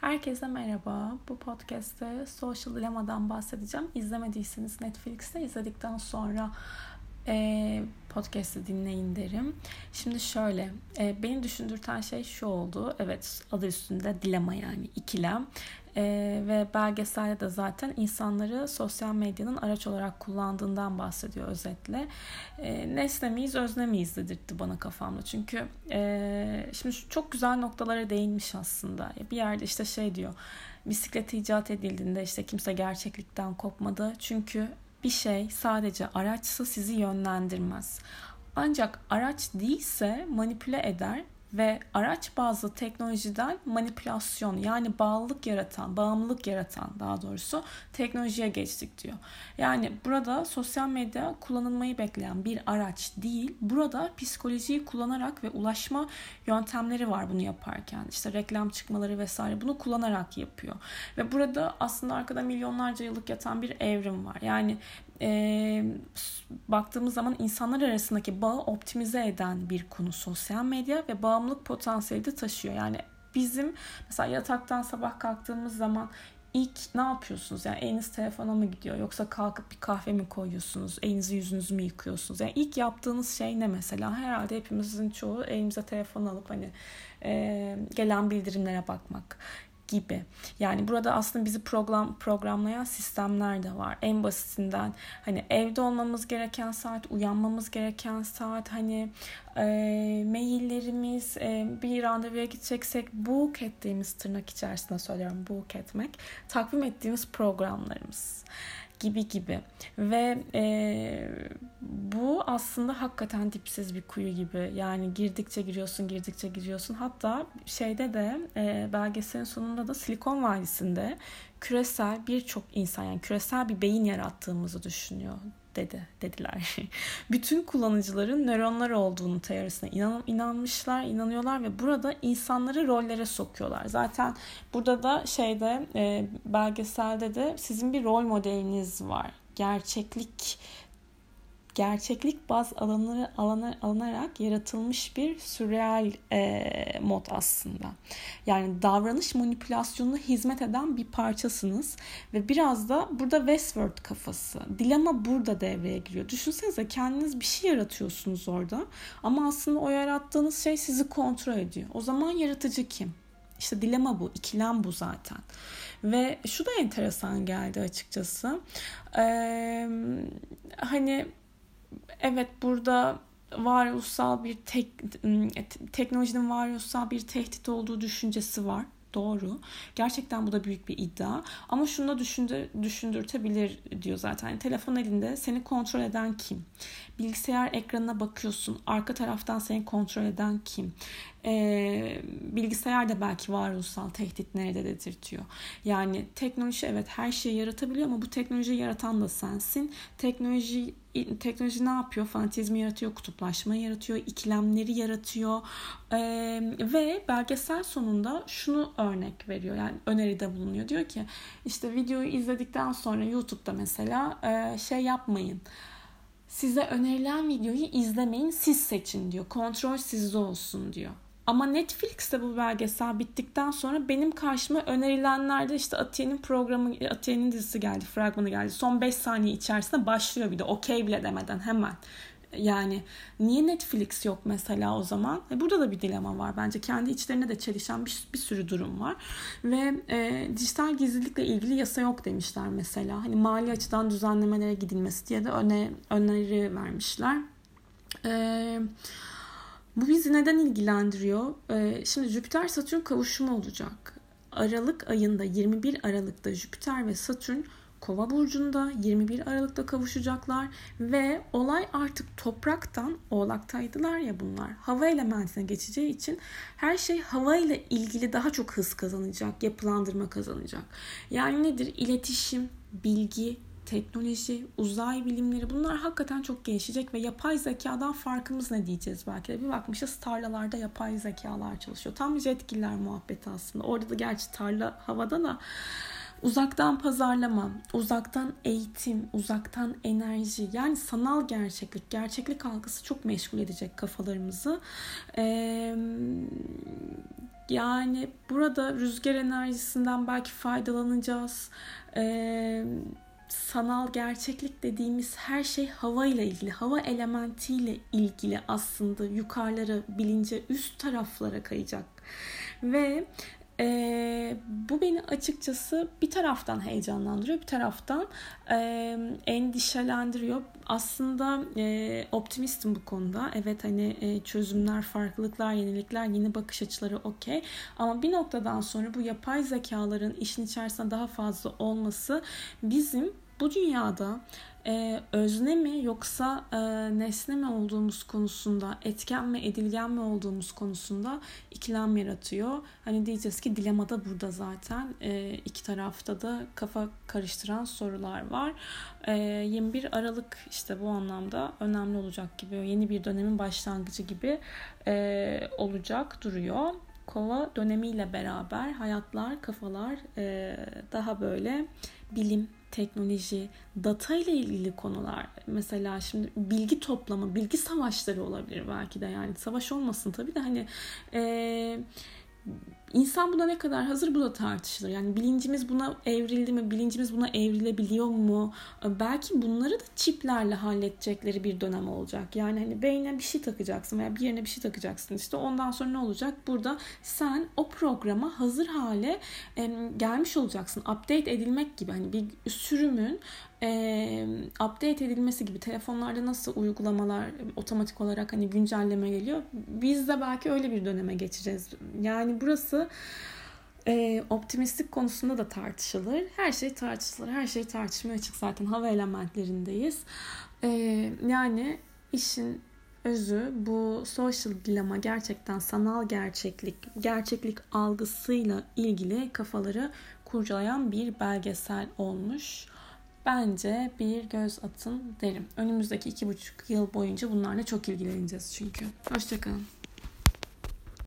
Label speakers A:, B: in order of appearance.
A: Herkese merhaba. Bu podcast'te Social Dilemma'dan bahsedeceğim. İzlemediyseniz Netflix'te izledikten sonra e, podcast'ı dinleyin derim. Şimdi şöyle, e, beni düşündürten şey şu oldu. Evet, adı üstünde dilema yani ikilem. E, ve belgeselde de zaten insanları sosyal medyanın araç olarak kullandığından bahsediyor özetle. E, nesne miyiz, özne miyiz dedirtti bana kafamda. Çünkü e, şimdi çok güzel noktalara değinmiş aslında. Bir yerde işte şey diyor, bisiklet icat edildiğinde işte kimse gerçeklikten kopmadı. Çünkü bir şey sadece araçsa sizi yönlendirmez. Ancak araç değilse manipüle eder ve araç bazlı teknolojiden manipülasyon yani bağlılık yaratan, bağımlılık yaratan daha doğrusu teknolojiye geçtik diyor. Yani burada sosyal medya kullanılmayı bekleyen bir araç değil. Burada psikolojiyi kullanarak ve ulaşma yöntemleri var bunu yaparken. İşte reklam çıkmaları vesaire bunu kullanarak yapıyor. Ve burada aslında arkada milyonlarca yıllık yatan bir evrim var. Yani e, baktığımız zaman insanlar arasındaki bağı optimize eden bir konu sosyal medya ve bağımlılık potansiyeli de taşıyor. Yani bizim mesela yataktan sabah kalktığımız zaman ilk ne yapıyorsunuz? Yani eliniz telefona mı gidiyor? Yoksa kalkıp bir kahve mi koyuyorsunuz? Elinizi yüzünüzü mü yıkıyorsunuz? Yani ilk yaptığınız şey ne mesela? Herhalde hepimizin çoğu elimize telefon alıp hani e, gelen bildirimlere bakmak gibi. Yani burada aslında bizi program programlayan sistemler de var. En basitinden hani evde olmamız gereken saat, uyanmamız gereken saat, hani e, maillerimiz, e, bir randevuya gideceksek book ettiğimiz tırnak içerisinde söylüyorum book etmek, takvim ettiğimiz programlarımız gibi gibi. Ve e, bu aslında hakikaten dipsiz bir kuyu gibi. Yani girdikçe giriyorsun girdikçe giriyorsun. Hatta şeyde de e, belgeselin sonunda da Silikon Vadisi'nde küresel birçok insan yani küresel bir beyin yarattığımızı düşünüyor dedi dediler. Bütün kullanıcıların nöronlar olduğunu teorisine inan, inanmışlar, inanıyorlar ve burada insanları rollere sokuyorlar. Zaten burada da şeyde e, belgeselde de sizin bir rol modeliniz var. Gerçeklik gerçeklik baz alanları alana, alınarak yaratılmış bir sürreal e, mod aslında. Yani davranış manipülasyonuna hizmet eden bir parçasınız ve biraz da burada Westworld kafası. Dilema burada devreye giriyor. Düşünsenize kendiniz bir şey yaratıyorsunuz orada ama aslında o yarattığınız şey sizi kontrol ediyor. O zaman yaratıcı kim? İşte dilema bu, ikilem bu zaten. Ve şu da enteresan geldi açıkçası. Ee, hani evet burada varoluşsal bir tek, teknolojinin varoluşsal bir tehdit olduğu düşüncesi var. Doğru. Gerçekten bu da büyük bir iddia. Ama şunu da düşündür, düşündürtebilir diyor zaten. Yani telefon elinde seni kontrol eden kim? Bilgisayar ekranına bakıyorsun. Arka taraftan seni kontrol eden kim? Ee, bilgisayar da belki varoluşsal tehdit nerede dedirtiyor. Yani teknoloji evet her şeyi yaratabiliyor ama bu teknolojiyi yaratan da sensin. Teknoloji teknoloji ne yapıyor? Fanatizmi yaratıyor, kutuplaşma yaratıyor, ikilemleri yaratıyor ee, ve belgesel sonunda şunu örnek veriyor. Yani öneride bulunuyor. Diyor ki işte videoyu izledikten sonra YouTube'da mesela e, şey yapmayın. Size önerilen videoyu izlemeyin, siz seçin diyor. Kontrol sizde olsun diyor. Ama Netflix'te bu belgesel bittikten sonra benim karşıma önerilenlerde işte Atiye'nin programı, Atiye'nin dizisi geldi, fragmanı geldi. Son 5 saniye içerisinde başlıyor bir de okey bile demeden hemen. Yani niye Netflix yok mesela o zaman? E burada da bir dilema var bence. Kendi içlerine de çelişen bir, bir sürü durum var. Ve e, dijital gizlilikle ilgili yasa yok demişler mesela. Hani mali açıdan düzenlemelere gidilmesi diye de öne, öneri vermişler. Eee bu bizi neden ilgilendiriyor? Ee, şimdi Jüpiter Satürn kavuşumu olacak. Aralık ayında 21 Aralık'ta Jüpiter ve Satürn Kova burcunda 21 Aralık'ta kavuşacaklar ve olay artık topraktan oğlaktaydılar ya bunlar. Hava elementine geçeceği için her şey hava ile ilgili daha çok hız kazanacak, yapılandırma kazanacak. Yani nedir? İletişim, bilgi, teknoloji, uzay bilimleri bunlar hakikaten çok gelişecek ve yapay zekadan farkımız ne diyeceğiz belki de. Bir bakmışız tarlalarda yapay zekalar çalışıyor. Tam bir jetgiller muhabbeti aslında. Orada da gerçi tarla havada da uzaktan pazarlama, uzaktan eğitim, uzaktan enerji yani sanal gerçeklik, gerçeklik algısı çok meşgul edecek kafalarımızı. Ee, Yani burada rüzgar enerjisinden belki faydalanacağız. Ee, sanal gerçeklik dediğimiz her şey hava ile ilgili, hava elementiyle ilgili aslında yukarılara, bilince, üst taraflara kayacak. Ve e, bu beni açıkçası bir taraftan heyecanlandırıyor, bir taraftan e, endişelendiriyor. Aslında e, optimistim bu konuda. Evet hani e, çözümler, farklılıklar, yenilikler, yeni bakış açıları okey. Ama bir noktadan sonra bu yapay zekaların işin içerisinde daha fazla olması bizim bu dünyada e, özne mi yoksa e, nesne mi olduğumuz konusunda, etken mi edilgen mi olduğumuz konusunda ikilem yaratıyor. Hani diyeceğiz ki dilema da burada zaten. E, iki tarafta da kafa karıştıran sorular var. E, 21 Aralık işte bu anlamda önemli olacak gibi, yeni bir dönemin başlangıcı gibi e, olacak duruyor. Kova dönemiyle beraber hayatlar, kafalar e, daha böyle bilim, teknoloji, data ile ilgili konular. Mesela şimdi bilgi toplama, bilgi savaşları olabilir belki de yani. Savaş olmasın tabii de hani e, İnsan buna ne kadar hazır bu da tartışılır. Yani bilincimiz buna evrildi mi? Bilincimiz buna evrilebiliyor mu? Belki bunları da çiplerle halledecekleri bir dönem olacak. Yani hani beyne bir şey takacaksın veya bir yerine bir şey takacaksın. İşte ondan sonra ne olacak? Burada sen o programa hazır hale gelmiş olacaksın. Update edilmek gibi hani bir sürümün e, update edilmesi gibi telefonlarda nasıl uygulamalar otomatik olarak hani güncelleme geliyor. Biz de belki öyle bir döneme geçeceğiz. Yani burası e, optimistik konusunda da tartışılır. Her şey tartışılır. Her şey tartışmaya açık zaten hava elementlerindeyiz. E, yani işin özü bu social dilema gerçekten sanal gerçeklik, gerçeklik algısıyla ilgili kafaları kurcalayan bir belgesel olmuş. Bence bir göz atın derim. Önümüzdeki iki buçuk yıl boyunca bunlarla çok ilgileneceğiz çünkü. Hoşçakalın.